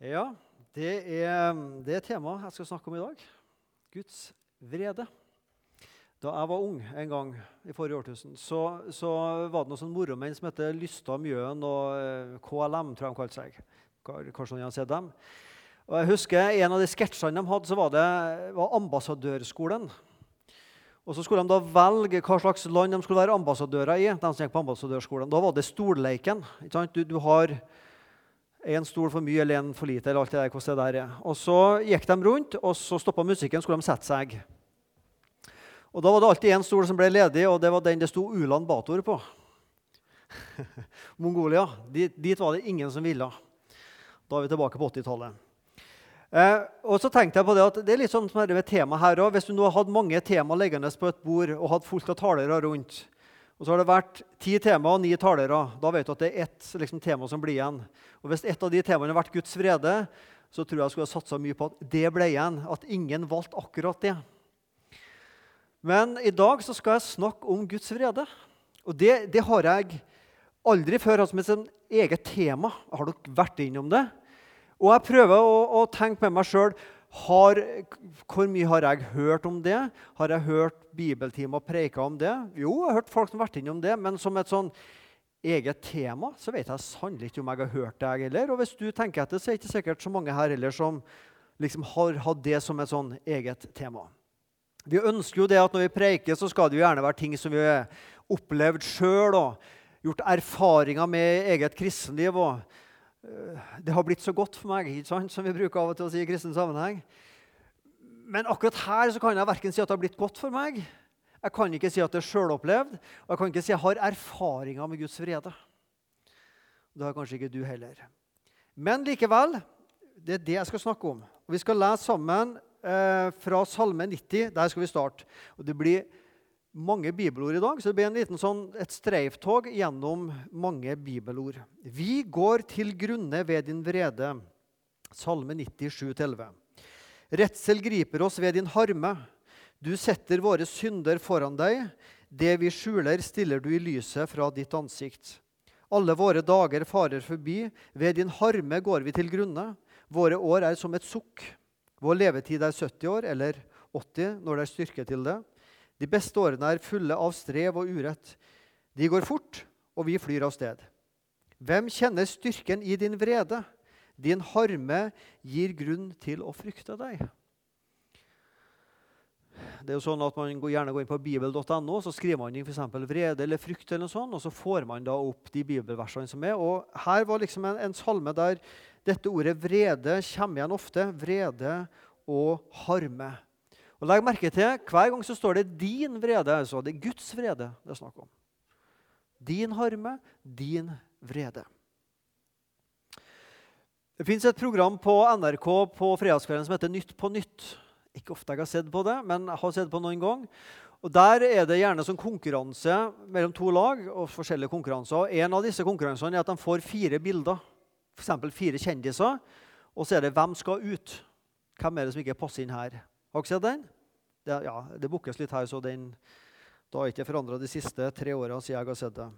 Ja, det er det temaet jeg skal snakke om i dag. Guds vrede. Da jeg var ung en gang i forrige årtusen, så, så var det noen sånn moromenn som het Lystad Mjøen og eh, KLM, tror jeg de kalte seg. Kanskje noen har sett dem. Og jeg husker En av de sketsjene de hadde, så var det var ambassadørskolen. Og Så skulle de da velge hva slags land de skulle være ambassadører i. de som gikk på ambassadørskolen. Da var det stolleiken. Du, du har en stol for mye eller en for lite. eller alt det der, hvordan det der er. Og Så gikk de rundt, og så stoppa musikken, skulle de sette seg. Og Da var det alltid én stol som ble ledig, og det var den det sto Ulan Bator på. Mongolia. Dit, dit, var det ingen som ville. Da er vi tilbake på 80-tallet. Eh, og så tenkte jeg på Det at det er litt sånn med tema her også. Hvis du nå hadde mange tema liggende på et bord og hadde fullt av talere rundt, og så har det vært ti tema og ni talere, da vet du at det er ett liksom, tema som blir igjen. Og Hvis et av de temaene har vært Guds vrede, så tror jeg jeg skulle ha satsa mye på at det ble igjen. At ingen valgte akkurat det. Men i dag så skal jeg snakke om Guds vrede. Og det, det har jeg aldri før hatt som et sånn eget tema. Har dere vært innom det? Og jeg prøver å, å tenke med meg sjøl hvor mye har jeg hørt om det? Har jeg hørt bibeltimer preika om det? Jo, jeg har hørt folk som har vært innom det, men som et sånn eget tema så vet jeg sannelig ikke om jeg har hørt det. heller. Og hvis du tenker etter, så er det ikke sikkert så mange her heller som liksom har hatt det som et sånn eget tema. Vi ønsker jo det at når vi preiker, så skal det jo gjerne være ting som vi har opplevd sjøl og gjort erfaringer med eget kristenliv. og Det har blitt så godt for meg, ikke sant, som vi bruker av og til å si i kristen sammenheng. Men akkurat her så kan jeg verken si at det har blitt godt for meg, jeg kan ikke si at det er sjølopplevd, og jeg kan ikke si at jeg har erfaringer med Guds vrede. Det har kanskje ikke du heller. Men likevel, det er det jeg skal snakke om. Og Vi skal lese sammen eh, fra Salme 90. Der skal vi starte. Og Det blir mange bibelord i dag, så det blir en liten sånn, et streiftog gjennom mange bibelord. Vi går til grunne ved din vrede. Salme 97 11. Redsel griper oss ved din harme. Du setter våre synder foran deg. Det vi skjuler, stiller du i lyset fra ditt ansikt. Alle våre dager farer forbi. Ved din harme går vi til grunne. Våre år er som et sukk. Vår levetid er 70 år, eller 80 når det er styrke til det. De beste årene er fulle av strev og urett. De går fort, og vi flyr av sted. Hvem kjenner styrken i din vrede? Din harme gir grunn til å frykte deg. Det er jo sånn at Man går gjerne går inn på bibel.no så skriver man inn for vrede eller frykt. eller noe sånt, og Så får man da opp de bibelversene som er. Og Her var liksom en, en salme der dette ordet vrede kommer igjen ofte. Vrede og harme. Og Legg merke til hver gang så står det 'din vrede'. altså Det er Guds vrede det er snakk om. Din harme, din vrede. Det fins et program på NRK på fredagskvelden som heter Nytt på nytt. Ikke ofte jeg har sett på det, men jeg har sett på noen gang. Og Der er det gjerne sånn konkurranse mellom to lag. og forskjellige konkurranser. En av disse konkurransene er at de får fire bilder f.eks. fire kjendiser, og så er det 'Hvem skal ut?' Hvem er det som ikke passer inn her? Har dere sett den? Det, ja, det bukkes litt her, så den da har ikke forandra de siste tre åra siden jeg har sett det.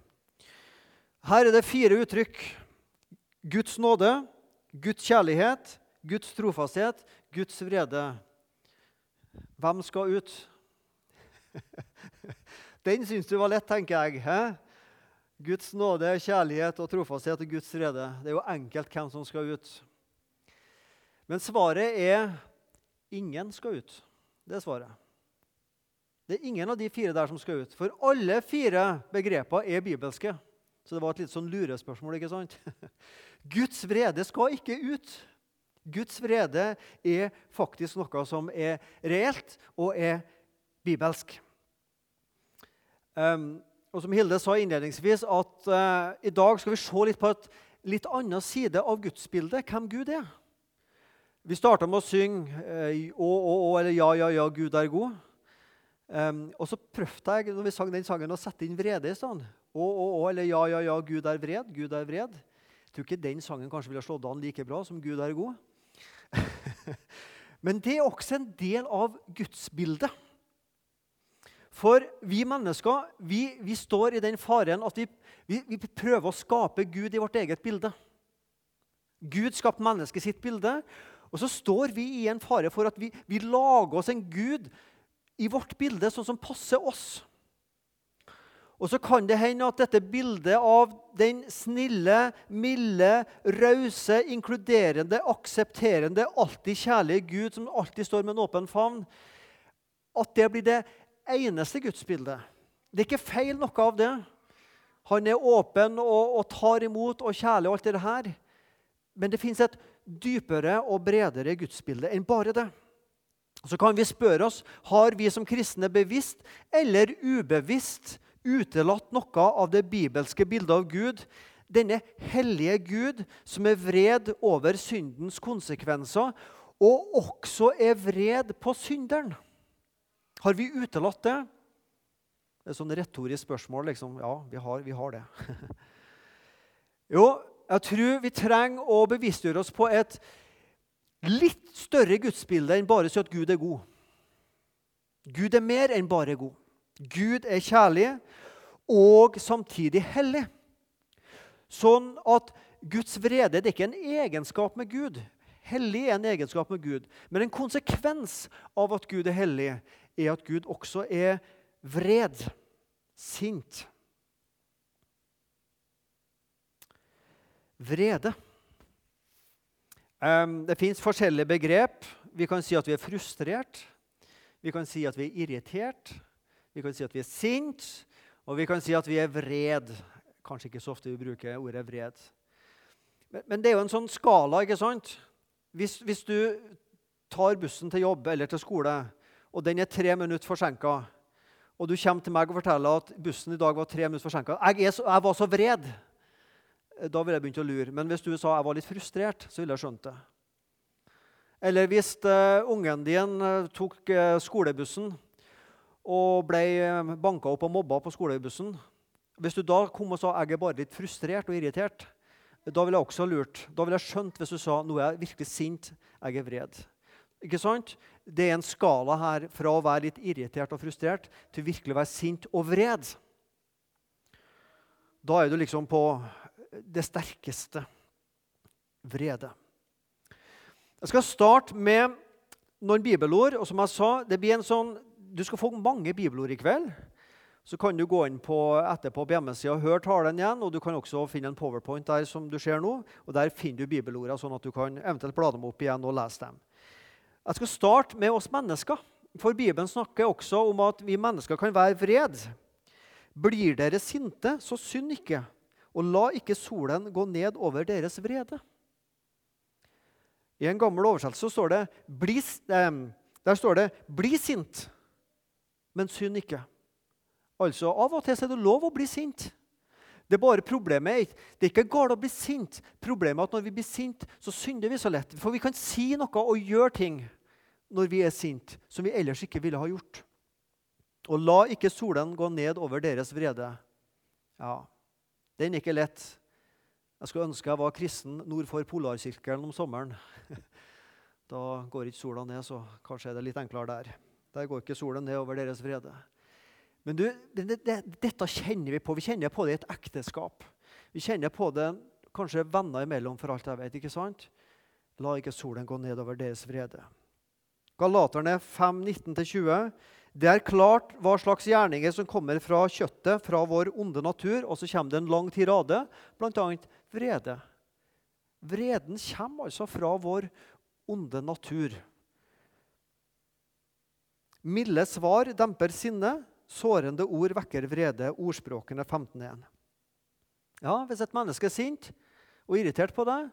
Her er det fire uttrykk. Guds nåde, Guds kjærlighet, Guds trofasthet, Guds vrede. Hvem skal ut? Den syns du var lett, tenker jeg. Hæ? Guds nåde, kjærlighet og trofasthet og Guds vrede. Det er jo enkelt hvem som skal ut. Men svaret er ingen skal ut. Det er svaret. Det er ingen av de fire der som skal ut. For alle fire begreper er bibelske. Så det var et litt sånn lurespørsmål. ikke sant? Guds vrede skal ikke ut. Guds vrede er faktisk noe som er reelt og er bibelsk. Um, og som Hilde sa innledningsvis, at uh, i dag skal vi se litt på et litt annen side av gudsbildet, hvem Gud er. Vi starta med å synge uh, å, å, å, eller Ja, ja, ja, Gud er god. Um, og så prøvde jeg når vi sang den sangen, å sette inn vrede i stedet. Å, å, å, eller Ja, ja, ja, Gud er vred. Gud er vred. Jeg tror ikke den sangen kanskje ville slått an like bra som Gud er god. Men det er også en del av gudsbildet. For vi mennesker vi, vi står i den faren at vi, vi, vi, prøver å skape Gud i vårt eget bilde. Gud skapte mennesket sitt bilde. Og så står vi i en fare for at vi, vi lager oss en gud i vårt bilde sånn som passer oss. Og så kan det hende at dette bildet av den snille, milde, rause, inkluderende, aksepterende, alltid kjærlige Gud som alltid står med en åpen favn, at det blir det eneste gudsbildet. Det er ikke feil noe av det. Han er åpen og, og tar imot og kjærlig og alt det her. Men det fins et dypere og bredere gudsbilde enn bare det. Så kan vi spørre oss har vi som kristne bevisst eller ubevisst utelatt noe av det bibelske bildet av Gud. Denne hellige Gud som er vred over syndens konsekvenser, og også er vred på synderen. Har vi utelatt det? Det er sånn retorisk spørsmål. liksom. Ja, vi har, vi har det. jo, jeg tror vi trenger å bevisstgjøre oss på et litt større gudsbilde enn bare si at Gud er god. Gud er mer enn bare god. Gud er kjærlig og samtidig hellig. Sånn at Guds vrede det er ikke en egenskap med Gud. Hellig er en egenskap med Gud. Men en konsekvens av at Gud er hellig, er at Gud også er vred, sint. Vrede. Det fins forskjellige begrep. Vi kan si at vi er frustrert. Vi kan si at vi er irritert. Vi kan si at vi er sint. Og vi kan si at vi er vred. Kanskje ikke så ofte vi bruker ordet vred. Men, det er jo en sånn skala. ikke sant? Hvis, hvis, du tar bussen til jobb eller til skole, og den er tre minutter forsinka, og du kommer til meg og forteller at bussen i dag var tre minutter forsinka jeg, jeg var så vred da ville jeg begynt å lure. Men hvis du sa jeg var litt frustrert, så ville jeg skjønt det. Eller hvis uh, ungen din uh, tok uh, skolebussen og ble uh, banka opp og mobba på skolebussen Hvis du da kom og sa jeg er bare litt frustrert og irritert, da ville jeg også lurt. Da ville jeg skjønt hvis du sa nå er jeg virkelig sint, jeg er vred. Ikke sant? Det er en skala her fra å være litt irritert og frustrert til virkelig å være sint og vred. Da er du liksom på det sterkeste vrede. Jeg skal starte med noen bibelord. og som jeg sa, det blir en sånn, Du skal få mange bibelord i kveld. Så kan du gå inn på, etterpå på hjemmesida og høre talen igjen. og Du kan også finne en powerpoint der som du ser nå. og Der finner du bibelordene, sånn at du kan eventuelt bla dem opp igjen og lese dem. Jeg skal starte med oss mennesker. For Bibelen snakker også om at vi mennesker kan være vred. Blir dere sinte, så synd ikke og la ikke solen gå ned over deres vrede. I en gammel oversettelse står det, bli, der står det 'bli sint, men synd ikke'. Altså, Av og til er det lov å bli sint. Det er bare problemet det er ikke galt å bli sint. Problemet er at når vi blir sint, så synder vi så lett. For vi kan si noe og gjøre ting når vi er sint, som vi ellers ikke ville ha gjort. Og la ikke solen gå ned over deres vrede. Ja, den er ikke lett. Jeg skulle ønske jeg var kristen nord for polarsirkelen om sommeren. Da går ikke sola ned, så kanskje er det litt enklere der. Der går ikke solen ned over deres vrede. Men du, det, det, dette kjenner vi på. Vi kjenner på det i et ekteskap. Vi kjenner på det kanskje venner imellom, for alt jeg vet. ikke sant? La ikke solen gå ned over deres vrede. Galaterne 5, 19-20. Det er klart hva slags gjerninger som kommer fra kjøttet, fra vår onde natur. Og så kommer det en lang tirade, bl.a. vrede. Vreden kommer altså fra vår onde natur. Milde svar demper sinne, sårende ord vekker vrede. Ordspråkene 15.1. Ja, hvis et menneske er sint og irritert på deg,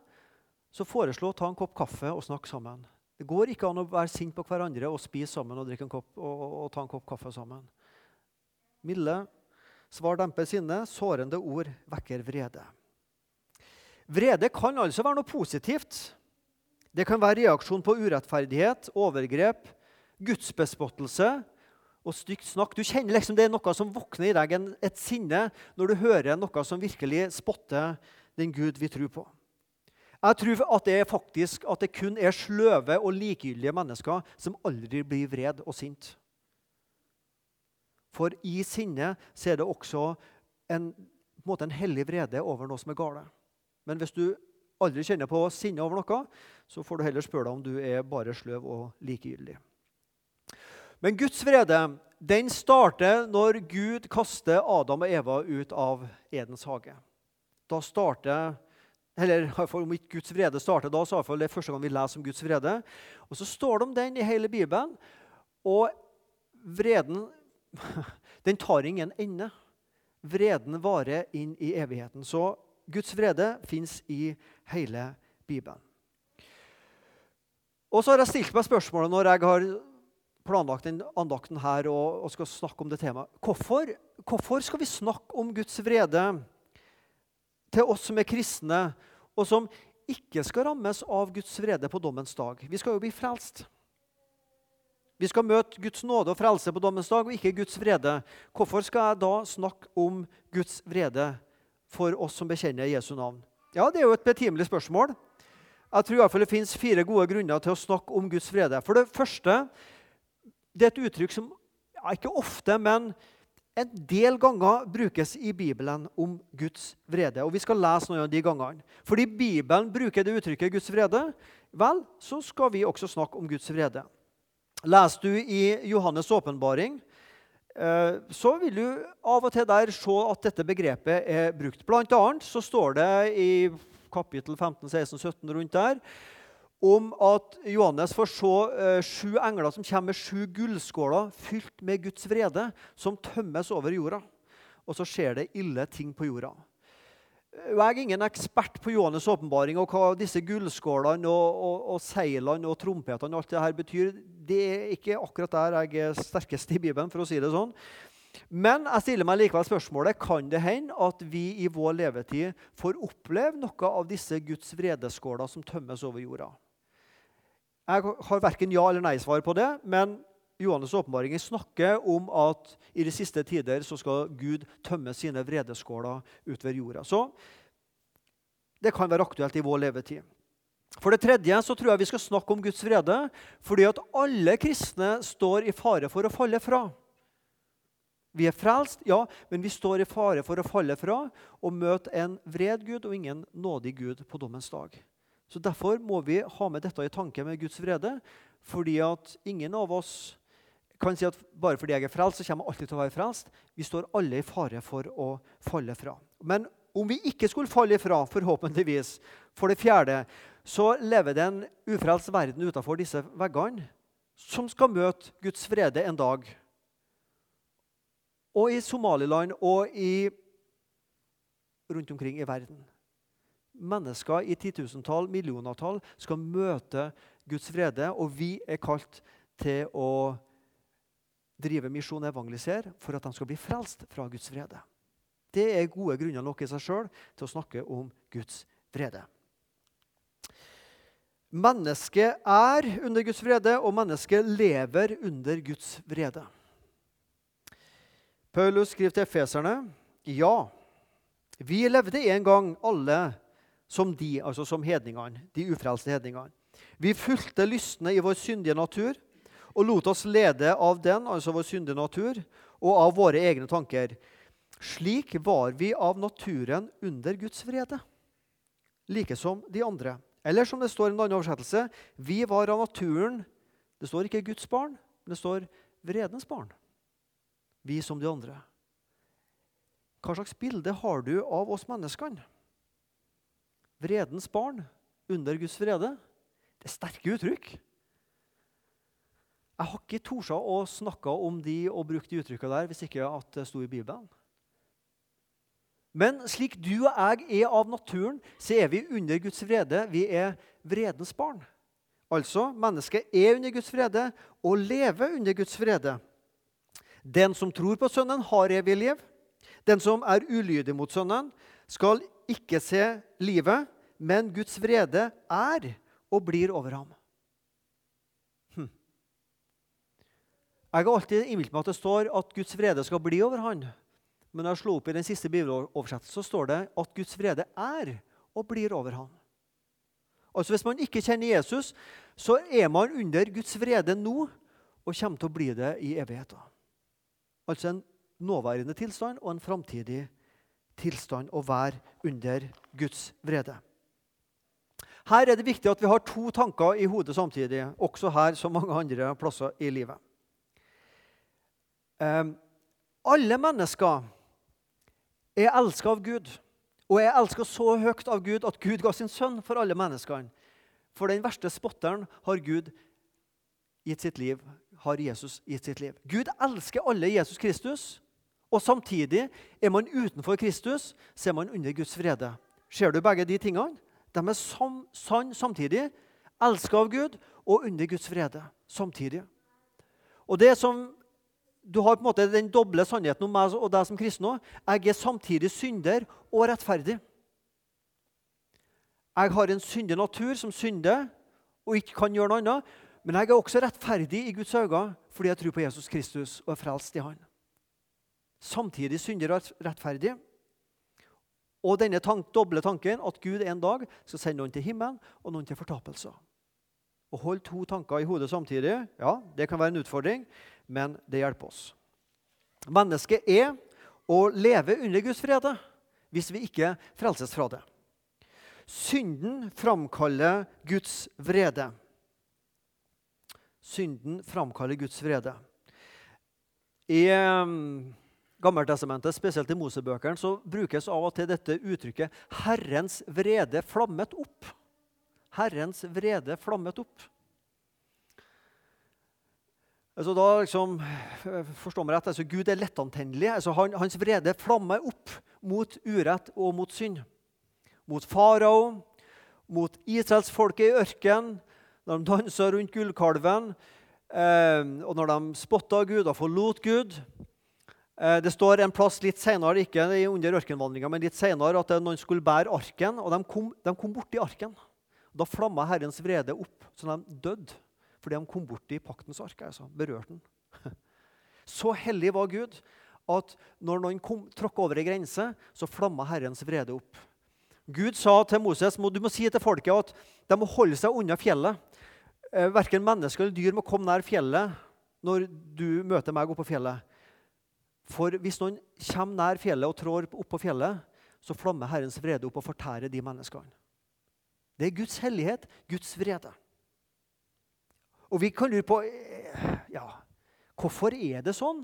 så foreslå å ta en kopp kaffe og snakke sammen. Det går ikke an å være sint på hverandre og spise sammen og, kopp, og, og, og ta en kopp kaffe sammen. Milde svar demper sinne, sårende ord vekker vrede. Vrede kan altså være noe positivt. Det kan være reaksjon på urettferdighet, overgrep, gudsbespottelse og stygt snakk. Du kjenner liksom Det er noe som våkner i deg, et sinne, når du hører noe som virkelig spotter den Gud vi tror på. Jeg tror at det, faktisk, at det kun er sløve og likegyldige mennesker som aldri blir vred og sint. For i sinne så er det også en, en, en hellig vrede over noe som er gale. Men hvis du aldri kjenner på sinne over noe, så får du heller spørre deg om du er bare sløv og likegyldig. Men Guds vrede den starter når Gud kaster Adam og Eva ut av Edens hage. Da starter eller Om ikke Guds vrede starter da, så er det første gang vi leser om Guds vrede. Og Så står det om den i hele Bibelen. Og vreden den tar ingen ende. Vreden varer inn i evigheten. Så Guds vrede fins i hele Bibelen. Og så har jeg stilt meg spørsmålet når jeg har planlagt den andakten her og, skal snakke om det temaet. Hvorfor, hvorfor, skal vi snakke om Guds vrede til oss som er kristne, og som ikke skal rammes av Guds vrede på dommens dag? Vi skal jo bli frelst. Vi skal møte Guds nåde og frelse på dommens dag, og ikke Guds vrede. Hvorfor skal jeg da snakke om Guds vrede for oss som bekjenner Jesu navn? Ja, Det er jo et betimelig spørsmål. Jeg tror i hvert fall det finnes fire gode grunner til å snakke om Guds vrede. For det første, det er et uttrykk som ja, ikke ofte, men en del ganger brukes i Bibelen om Guds vrede. Og Vi skal lese noen av de gangene. Fordi Bibelen bruker det uttrykket Guds vrede, vel, så skal vi også snakke om Guds vrede. Leser du i Johannes' åpenbaring, eh, så vil du av og til der se at dette begrepet er brukt. Blant annet så står det i kapittel 15, 16, 17 rundt der om at Johannes får se uh, sju engler som kommer med sju gullskåler fylt med Guds vrede, som tømmes over jorda. Og så skjer det ille ting på jorda. Jeg er ingen ekspert på Johannes' åpenbaring og hva disse gullskålene og, og, og seilene og trompetene og alt det her betyr. Det er ikke akkurat der jeg er sterkest i Bibelen, for å si det sånn. Men jeg stiller meg likevel spørsmålet kan det hende at vi i vår levetid får oppleve noe av disse Guds vredeskåler som tømmes over jorda. Jeg har verken ja- eller nei-svar på det, men Johannes' åpenbaring snakker om at i de siste tider så skal Gud tømme sine vredeskåler utover jorda. Så det kan være aktuelt i vår levetid. For det tredje så tror jeg vi skal snakke om Guds vrede fordi at alle kristne står i fare for å falle fra. Vi er frelst, ja, men vi står i fare for å falle fra og møte en vred Gud og ingen nådig Gud på dommens dag. Så Derfor må vi ha med dette i tanke med Guds vrede. fordi at ingen av oss kan si at bare fordi jeg er frelst, så kommer jeg alltid til å være frelst. Vi står alle i fare for å falle fra. Men om vi ikke skulle falle ifra, forhåpentligvis, for det fjerde, så lever det en ufrelst verden utenfor disse veggene som skal møte Guds vrede en dag. Og i Somaliland og i, rundt omkring i verden. Mennesker i titusentall, millionertall skal møte Guds vrede, og vi er kalt til å drive misjon og evangelisere for at de skal bli frelst fra Guds vrede. Det er gode grunner nok i seg sjøl til å snakke om Guds vrede. Mennesket er under Guds vrede, og mennesket lever under Guds vrede. Paulus skriver til efeserne ja, vi levde en gang alle som de, altså som hedningene, de ufrelste hedningene. Vi fulgte lystne i vår syndige natur og lot oss lede av den, altså vår syndige natur, og av våre egne tanker. Slik var vi av naturen under Guds vrede, like som de andre. Eller som det står i en annen oversettelse, vi var av naturen Det står ikke Guds barn, men det står vredens barn. Vi som de andre. Hva slags bilde har du av oss menneskene? Vredens barn under Guds vrede. Det er sterke uttrykk. Jeg har ikke tort å snakke om de og bruke de uttrykkene der hvis ikke at det sto i Bibelen. Men slik du og jeg er av naturen, så er vi under Guds vrede. Vi er vredens barn. Altså, mennesket er under Guds vrede og lever under Guds vrede. Den som tror på Sønnen, har evig liv. Den som er ulydig mot Sønnen, skal ikke se livet, men Guds vrede er og blir over ham. Jeg har alltid innbilt meg at det står at Guds vrede skal bli over han. Men når jeg slo opp i den siste bibeloversettelsen, så står det at Guds vrede er og blir over han. Altså Hvis man ikke kjenner Jesus, så er man under Guds vrede nå og kommer til å bli det i evigheten. Altså en nåværende tilstand og en framtidig tilstand å være under Guds vrede. Her er det viktig at vi har to tanker i hodet samtidig, også her som mange andre plasser i livet. Um, alle mennesker er elska av Gud, og er elska så høyt av Gud at Gud ga sin sønn for alle menneskene. For den verste spotteren har Gud gitt sitt liv, har Jesus gitt sitt liv. Gud elsker alle Jesus Kristus, og samtidig er man utenfor Kristus, så er man under Guds frede. Ser du begge de tingene? De er sam, sann samtidig. Elska av Gud og under Guds frede samtidig. Og det som Du har på en måte den doble sannheten om meg og deg som kristne. Jeg er samtidig synder og rettferdig. Jeg har en syndig natur som synder og ikke kan gjøre noe annet. Men jeg er også rettferdig i Guds øyne fordi jeg tror på Jesus Kristus og er frelst i Han. Samtidig synder og rettferdig. Og denne tank, doble tanken at Gud en dag skal sende noen til himmelen og noen til fortapelse. Å holde to tanker i hodet samtidig ja, det kan være en utfordring, men det hjelper oss. Mennesket er å leve under Guds frede hvis vi ikke frelses fra det. Synden framkaller Guds vrede. Synden framkaller Guds vrede. I um, Gammeltestamentet, spesielt i Mosebøkene, så brukes av og til dette uttrykket 'Herrens vrede flammet opp'. Herrens vrede flammet opp. Altså da liksom, forstår meg rett, altså Gud er lettantennelig. Altså han, hans vrede flammer opp mot urett og mot synd. Mot farao, mot israelsfolket i ørkenen, når de dansa rundt gullkalven, eh, og når de spotta Gud og forlot Gud. Eh, det står en plass litt senere, ikke under ørkenvandringa, men litt senere, at noen skulle bære arken, og de kom, de kom borti arken. Da flamma Herrens vrede opp, så de døde fordi de kom borti paktens ark. altså, Berørte den. Så hellig var Gud at når noen kom, tråkka over ei grense, så flamma Herrens vrede opp. Gud sa til Moses du må si til folket at de må holde seg unna fjellet. Eh, verken mennesker eller dyr må komme nær fjellet når du møter meg oppe på fjellet. For hvis noen kommer nær fjellet og trår opp på fjellet, så flammer Herrens vrede opp og fortærer de menneskene. Det er Guds hellighet, Guds vrede. Og vi kan lure på eh, ja, hvorfor er det sånn.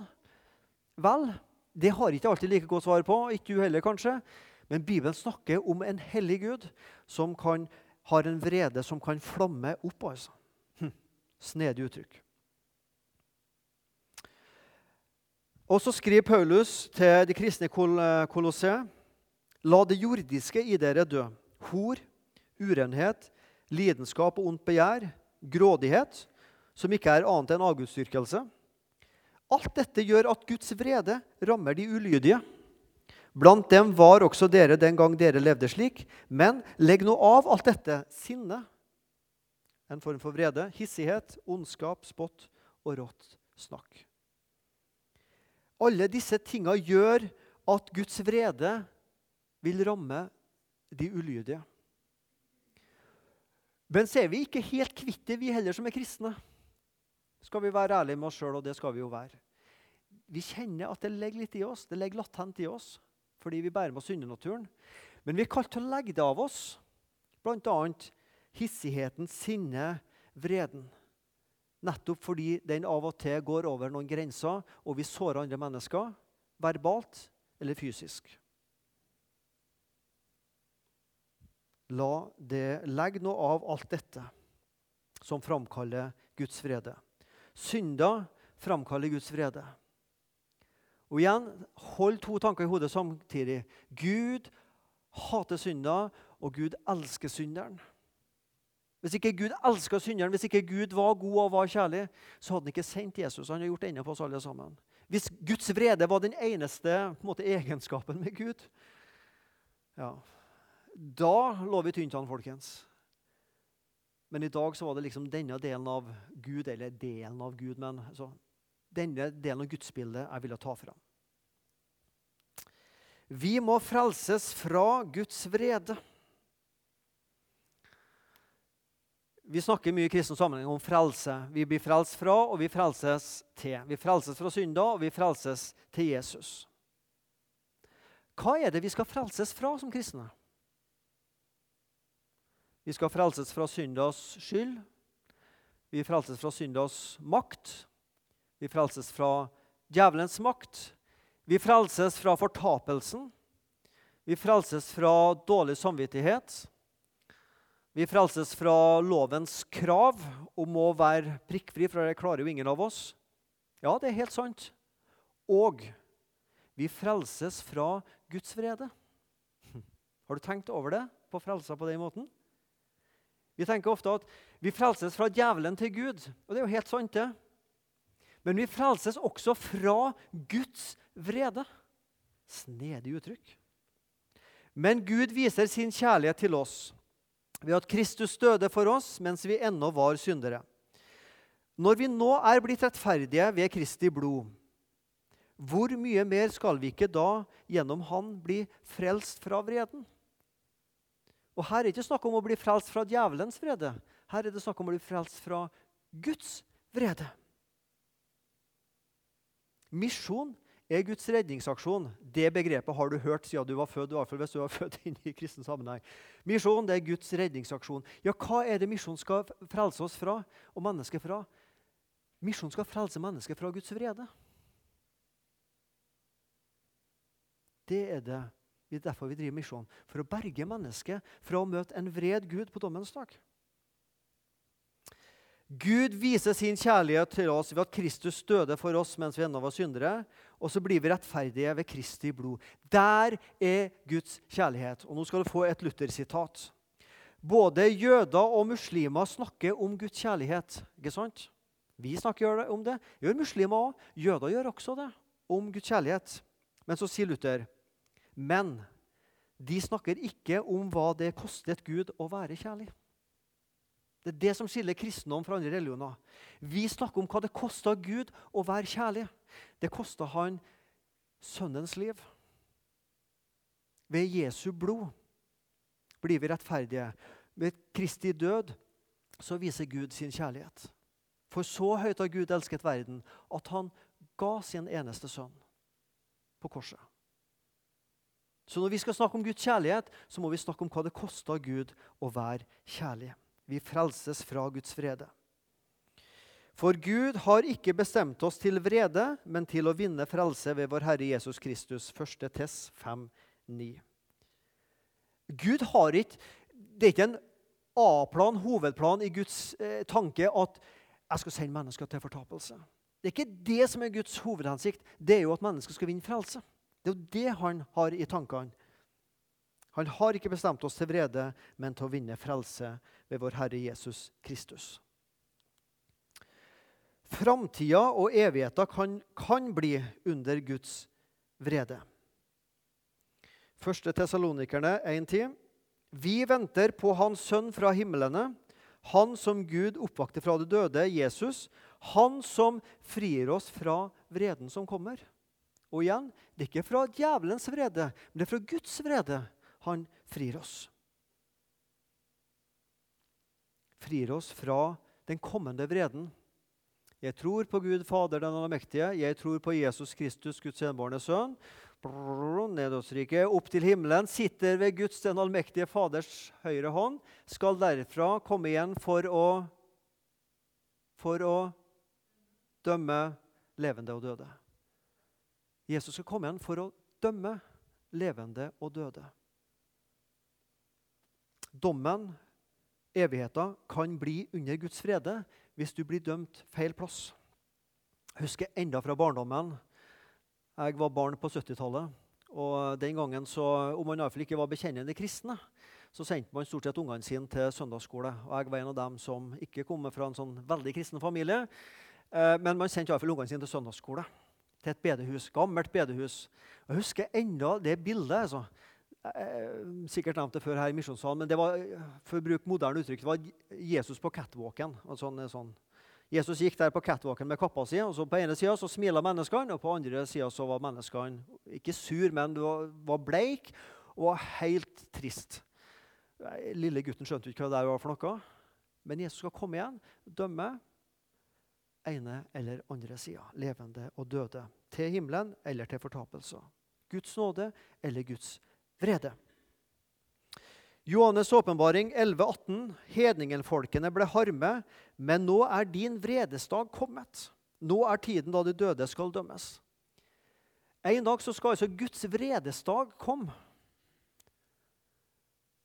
Vel, det har ikke alltid like godt svar på, ikke du heller kanskje. Men Bibelen snakker om en hellig Gud som kan, har en vrede som kan flamme opp. altså. Hm. Snedig uttrykk. Og så skriver Paulus til de kristne kolosse.: La det jordiske i dere dø. Hor, urenhet, lidenskap og ondt begjær, grådighet, som ikke er annet enn avgudsdyrkelse. Alt dette gjør at Guds vrede rammer de ulydige. Blant dem var også dere den gang dere levde slik. Men legg nå av alt dette sinne, en form for vrede, hissighet, ondskap, spott og rått snakk. Alle disse tinga gjør at Guds vrede vil ramme de ulydige. Men så er vi ikke helt kvitt det, vi heller som er kristne. Skal vi være ærlige med oss sjøl, og det skal vi jo være. Vi kjenner at det ligger litt i oss, det ligger latent i oss, fordi vi bærer med oss syndenaturen. Men vi er kalt til å legge det av oss, bl.a. hissigheten, sinnet, vreden. Nettopp fordi den av og til går over noen grenser, og vi sårer andre mennesker, verbalt eller fysisk. La det, legge noe av alt dette som framkaller Guds vrede. Synder framkaller Guds vrede. Og igjen, hold to tanker i hodet samtidig. Gud hater synder, og Gud elsker synderen. Hvis ikke Gud elska synderen, hvis ikke Gud var god og var kjærlig, så hadde han ikke sendt Jesus. Han har gjort ende på oss alle sammen. Hvis Guds vrede var den eneste måte, egenskapen med Gud, ja, da lå vi tynt an, folkens. Men i dag så var det liksom denne delen av Gud, eller delen av Gud, men altså, denne delen av gudsbildet jeg ville ta fram. Vi må frelses fra Guds vrede. Vi snakker mye i kristen sammenheng om frelse. Vi blir frelst fra, og vi frelses til. Vi frelses fra synder, og vi frelses til Jesus. Hva er det vi skal frelses fra som kristne? Vi skal frelses fra syndas skyld. Vi frelses fra syndas makt. Vi frelses fra djevelens makt. Vi frelses fra fortapelsen. Vi frelses fra dårlig samvittighet. Vi frelses fra lovens krav om å være prikkfri, for det klarer jo ingen av oss. Ja, det er helt sant. Og vi frelses fra Guds vrede. Har du tenkt over det på frelsa på den måten? Vi tenker ofte at vi frelses fra djevelen til Gud. Og det er jo helt sant, det. Men vi frelses også fra Guds vrede. Snedig uttrykk. Men Gud viser sin kjærlighet til oss ved at Kristus døde for oss mens vi ennå var syndere. Når vi nå er blitt rettferdige ved Kristi blod, hvor mye mer skal vi ikke da gjennom Han bli frelst fra vreden? Og Her er det ikke snakk om å bli frelst fra djevelens vrede. Her er det snakk om å bli frelst fra Guds vrede. Misjon er Guds redningsaksjon. Det begrepet har du hørt siden du var født. i hvert fall hvis du var født inn i kristen sammenheng. Misjon det er Guds redningsaksjon. Ja, Hva er det misjon skal frelse oss fra og mennesket fra? Misjon skal frelse mennesket fra Guds vrede. Det er det er derfor vi driver misjon. For å berge mennesket fra å møte en vred Gud på dommens dag. Gud viser sin kjærlighet til oss ved at Kristus døde for oss mens vi ennå var syndere. Og så blir vi rettferdige ved Kristi blod. Der er Guds kjærlighet. Og Nå skal du få et Luther-sitat. Både jøder og muslimer snakker om Guds kjærlighet. ikke sant? Vi snakker om det. Gjør muslimer òg. Jøder gjør også det. Om Guds kjærlighet. Men så sier Luther men de snakker ikke om hva det kostet Gud å være kjærlig. Det er det som skiller kristendom fra andre religioner. Vi snakker om hva det kosta Gud å være kjærlig. Det kosta han sønnens liv. Ved Jesu blod blir vi rettferdige. Ved Kristi død så viser Gud sin kjærlighet. For så høyt har Gud elsket verden at han ga sin eneste sønn på korset. Så når vi skal snakke om Guds kjærlighet, så må vi snakke om hva det kosta Gud å være kjærlig. Vi frelses fra Guds vrede. For Gud har ikke bestemt oss til vrede, men til å vinne frelse ved vår Herre Jesus Kristus. 1. Tess 5, 9. Gud har ikke Det er ikke en A-plan, hovedplan i Guds eh, tanke at jeg skal sende mennesker til fortapelse. Det er ikke det som er Guds hovedhensikt. Det er jo at mennesker skal vinne frelse. Det er jo det han har i tankene. Han har ikke bestemt oss til vrede, men til å vinne frelse ved vår Herre Jesus Kristus. Framtida og evigheta kan, kan, bli under Guds vrede. Første Tessalonikerne 1.10.: Vi venter på Hans Sønn fra himlene, Han som Gud oppvakte fra de døde, Jesus, Han som frier oss fra vreden som kommer. Og igjen, det er ikke fra djevelens vrede, men det er fra Guds vrede han frir oss. Frir oss fra den kommende vreden. Jeg tror på Gud Fader den allmektige. Jeg tror på Jesus Kristus, Guds enbårne sønn. Nedåtsrike, opp til himmelen, sitter ved Guds den allmektige Faders høyre hånd. Skal derfra komme igjen for å, for å dømme levende og døde. Jesus skal komme igjen for å dømme levende og døde. Dommen, evigheten, kan bli under Guds frede hvis du blir dømt feil plass. Jeg husker enda fra barndommen. Jeg var barn på 70-tallet. Og den gangen, så, Om man iallfall ikke var bekjennende kristne, så sendte man stort sett ungene sine til søndagsskole. Og Jeg var en av dem som ikke kom fra en sånn veldig kristen familie. Eh, men man sendte iallfall ungene sine til søndagsskole til et bedehus. Gammelt bedehus. Jeg husker enda det bildet. altså. Jeg, sikkert nevnt det før her i misjonssalen, men det var for å bruke moderne uttrykk, det var Jesus på catwalken. Sånn, sånn. Jesus gikk der på catwalken med kappa si. og så På ene sida smila menneskene, og på andre sida var menneskene ikke sur, men var, var bleik og helt trist. Lille gutten skjønte ikke hva det var for noe. Men Jesus skal komme igjen, dømme ene eller andre sida, levende og døde, til himmelen eller til fortapelse. Guds nåde eller Guds vrede. Johannes' åpenbaring 11,18.: Hedningenfolkene ble harme, men nå er din vredesdag kommet. Nå er tiden da de døde skal dømmes. En dag så skal altså Guds vredesdag komme.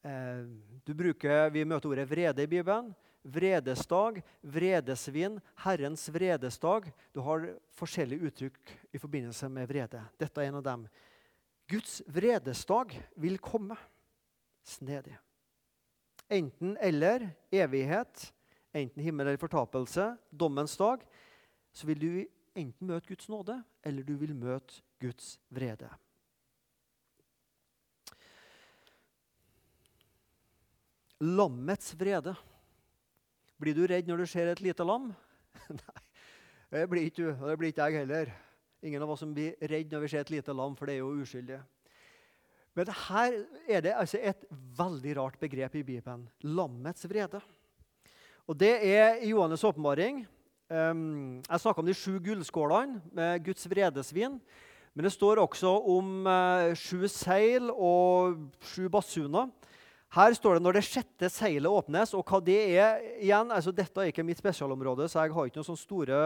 Eh, du bruker, Vi møter ordet vrede i Bibelen. Vredesdag, vredesvin, Herrens vredesdag. Du har forskjellige uttrykk i forbindelse med vrede. Dette er en av dem. Guds vredesdag vil komme. Snedig. Enten eller evighet, enten himmel eller fortapelse, dommens dag, så vil du enten møte Guds nåde, eller du vil møte Guds vrede. Lammets vrede. Blir du redd når du ser et lite lam? Nei, det blir ikke du, og det blir ikke jeg heller. Ingen av oss som blir redd når vi ser et lite lam, for det er jo uskyldig. Men her er det altså et veldig rart begrep i Bibelen. Lammets vrede. Og Det er i Johannes' åpenbaring. Um, jeg snakka om de sju gullskålene med Guds vredesvin. Men det står også om uh, sju seil og sju basuner. Her står det når det sjette seilet åpnes. Og hva det er igjen, altså Dette er ikke mitt spesialområde, så jeg har ikke noen sånne store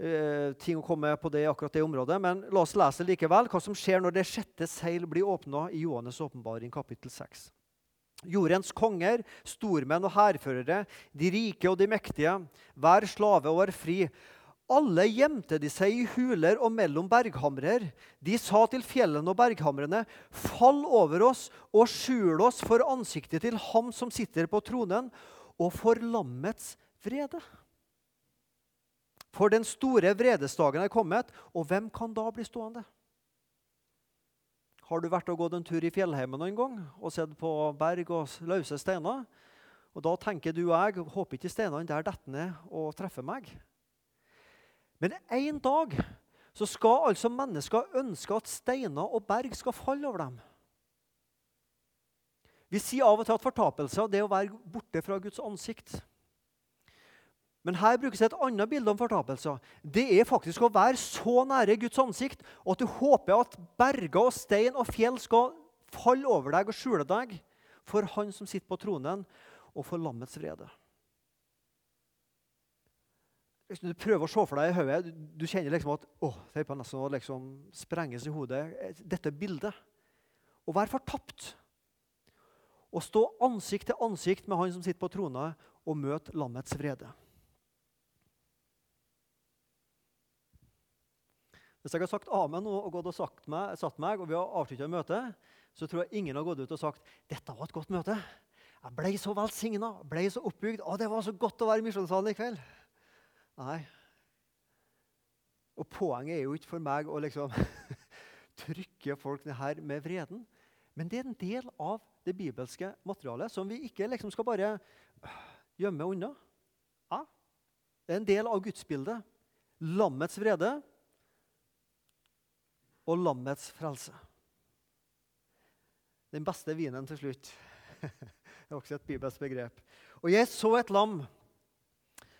uh, ting å komme på det akkurat det området. Men la oss lese likevel hva som skjer når det sjette seil blir åpna i Johannes' åpenbaring kapittel 6. Jordens konger, stormenn og hærførere, de rike og de mektige, hver slave og hver fri. Alle gjemte de seg i huler og mellom berghamrer. De sa til fjellene og berghamrene, fall over oss og skjul oss for ansiktet til ham som sitter på tronen, og for lammets vrede. For den store vredesdagen er kommet, og hvem kan da bli stående? Har du vært og gått en tur i fjellheimen noen gang og sett på berg og løse steiner? Og Da tenker du og jeg håper ikke steinene der detter ned og treffer meg. Men en dag så skal altså mennesker ønske at steiner og berg skal falle over dem. Vi sier av og til at fortapelse er å være borte fra Guds ansikt. Men her brukes et annet bilde om fortapelse. Det er faktisk å være så nære Guds ansikt at du håper at berger og stein og fjell skal falle over deg og skjule deg for Han som sitter på tronen, og for lammets vrede. Du prøver å se for deg i hodet, du, kjenner liksom at å, det er nesten å liksom sprenges i hodet. Dette bildet. Å være fortapt. Å stå ansikt til ansikt med han som sitter på trona, og møte lammets vrede. Hvis jeg har sagt amen og gått og sagt meg, satt meg, og vi har avslutta møtet, så tror jeg ingen har gått ut og sagt dette var et godt møte. Jeg ble så velsigna, ble så oppbygd. Å, det var så godt å være i misjonssalen i kveld. Nei. Og poenget er jo ikke for meg å liksom trykke folk ned her med vreden. Men det er en del av det bibelske materialet som vi ikke liksom skal bare gjemme unna. Ja. Det er en del av gudsbildet. Lammets vrede og lammets frelse. Den beste vinen til slutt. Det er også et bibelsk begrep. Og jeg så et lam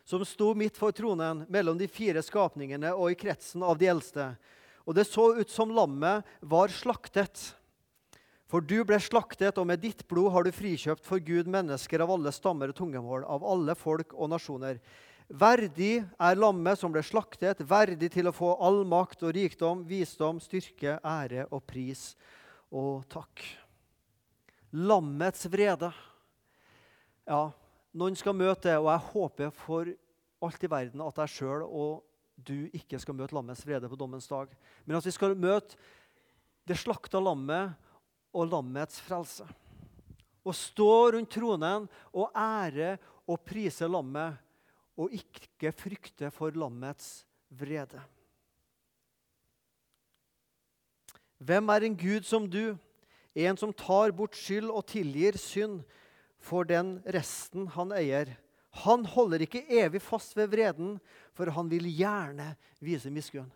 som sto midt for tronen mellom de fire skapningene og i kretsen av de eldste. Og det så ut som lammet var slaktet. For du ble slaktet, og med ditt blod har du frikjøpt for Gud mennesker av alle stammer og tungemål, av alle folk og nasjoner. Verdig er lammet som ble slaktet, verdig til å få all makt og rikdom, visdom, styrke, ære og pris og takk. Lammets vrede. Ja, noen skal møte det, og jeg håper for alt i verden at jeg sjøl og du ikke skal møte lammets vrede på dommens dag. Men at vi skal møte det slakta lammet og lammets frelse. Og stå rundt tronen og ære og prise lammet og ikke frykte for lammets vrede. Hvem er en Gud som du, en som tar bort skyld og tilgir synd, for den resten han eier. Han holder ikke evig fast ved vreden, for han vil gjerne vise miskunn.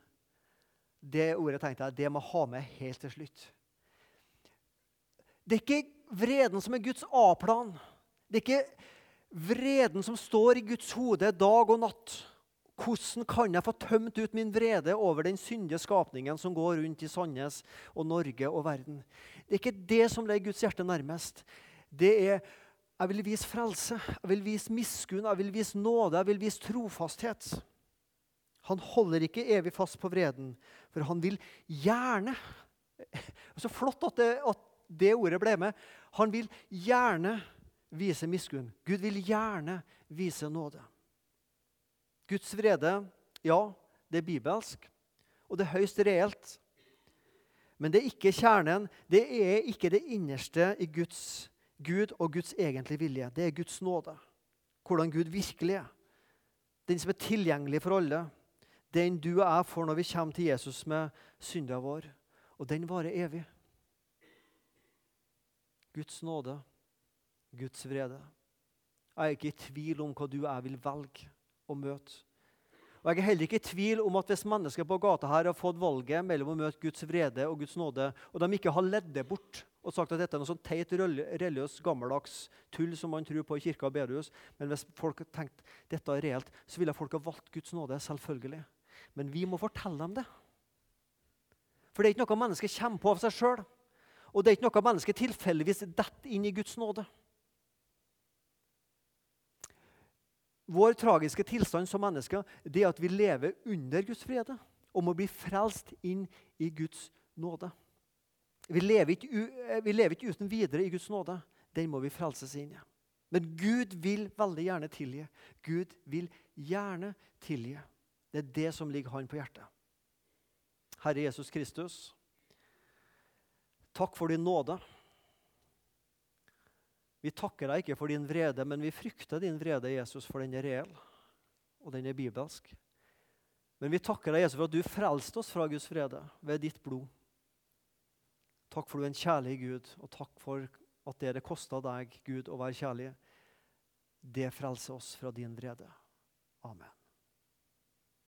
Det ordet tenkte jeg det må ha med helt til slutt. Det er ikke vreden som er Guds A-plan. Det er ikke vreden som står i Guds hode dag og natt. Hvordan kan jeg få tømt ut min vrede over den syndige skapningen som går rundt i Sandnes og Norge og verden? Det er ikke det som ligger Guds hjerte nærmest. det er jeg vil vise frelse, jeg vil vise miskunn, jeg vil vise nåde, jeg vil vise trofasthet. Han holder ikke evig fast på vreden, for han vil gjerne Så flott at det, at det ordet ble med. Han vil gjerne vise miskunn. Gud vil gjerne vise nåde. Guds vrede, ja, det er bibelsk, og det er høyst reelt. Men det er ikke kjernen, det er ikke det innerste i Guds Gud og Guds egentlige vilje. Det er Guds nåde. Hvordan Gud virkelig er. Den som er tilgjengelig for alle. Den du og jeg får når vi kommer til Jesus med synda vår. Og den varer evig. Guds nåde, Guds vrede. Jeg er ikke i tvil om hva du og jeg vil velge å møte. Og Jeg er heller ikke i tvil om at hvis mennesker på gata her har fått valget mellom å møte Guds vrede og Guds nåde, og de ikke har ledd det bort og sagt at dette er noe sånn teit, religiøs, gammeldags tull som man tror på i kirka og bedehus, men hvis folk har tenkt dette er reelt, så ville folk ha valgt Guds nåde. selvfølgelig. Men vi må fortelle dem det. For det er ikke noe mennesket kommer på av seg sjøl. Og det er ikke noe mennesket tilfeldigvis detter inn i Guds nåde. Vår tragiske tilstand som mennesker det er at vi lever under Guds frede og må bli frelst inn i Guds nåde. Vi lever, ikke, eh, vi lever ikke uten videre i Guds nåde. Den må vi frelses inn i. Men Gud vil veldig gjerne tilgi. Gud vil gjerne tilgi. Det er det som ligger han på hjertet. Herre Jesus Kristus, takk for din nåde. Vi takker deg ikke for din vrede, men vi frykter din vrede, Jesus, for den er reell, og den er bibelsk. Men vi takker deg, Jesus, for at du frelste oss fra Guds vrede ved ditt blod. Takk for du er en kjærlig Gud, og takk for at det det kosta deg, Gud, å være kjærlig, det frelser oss fra din vrede.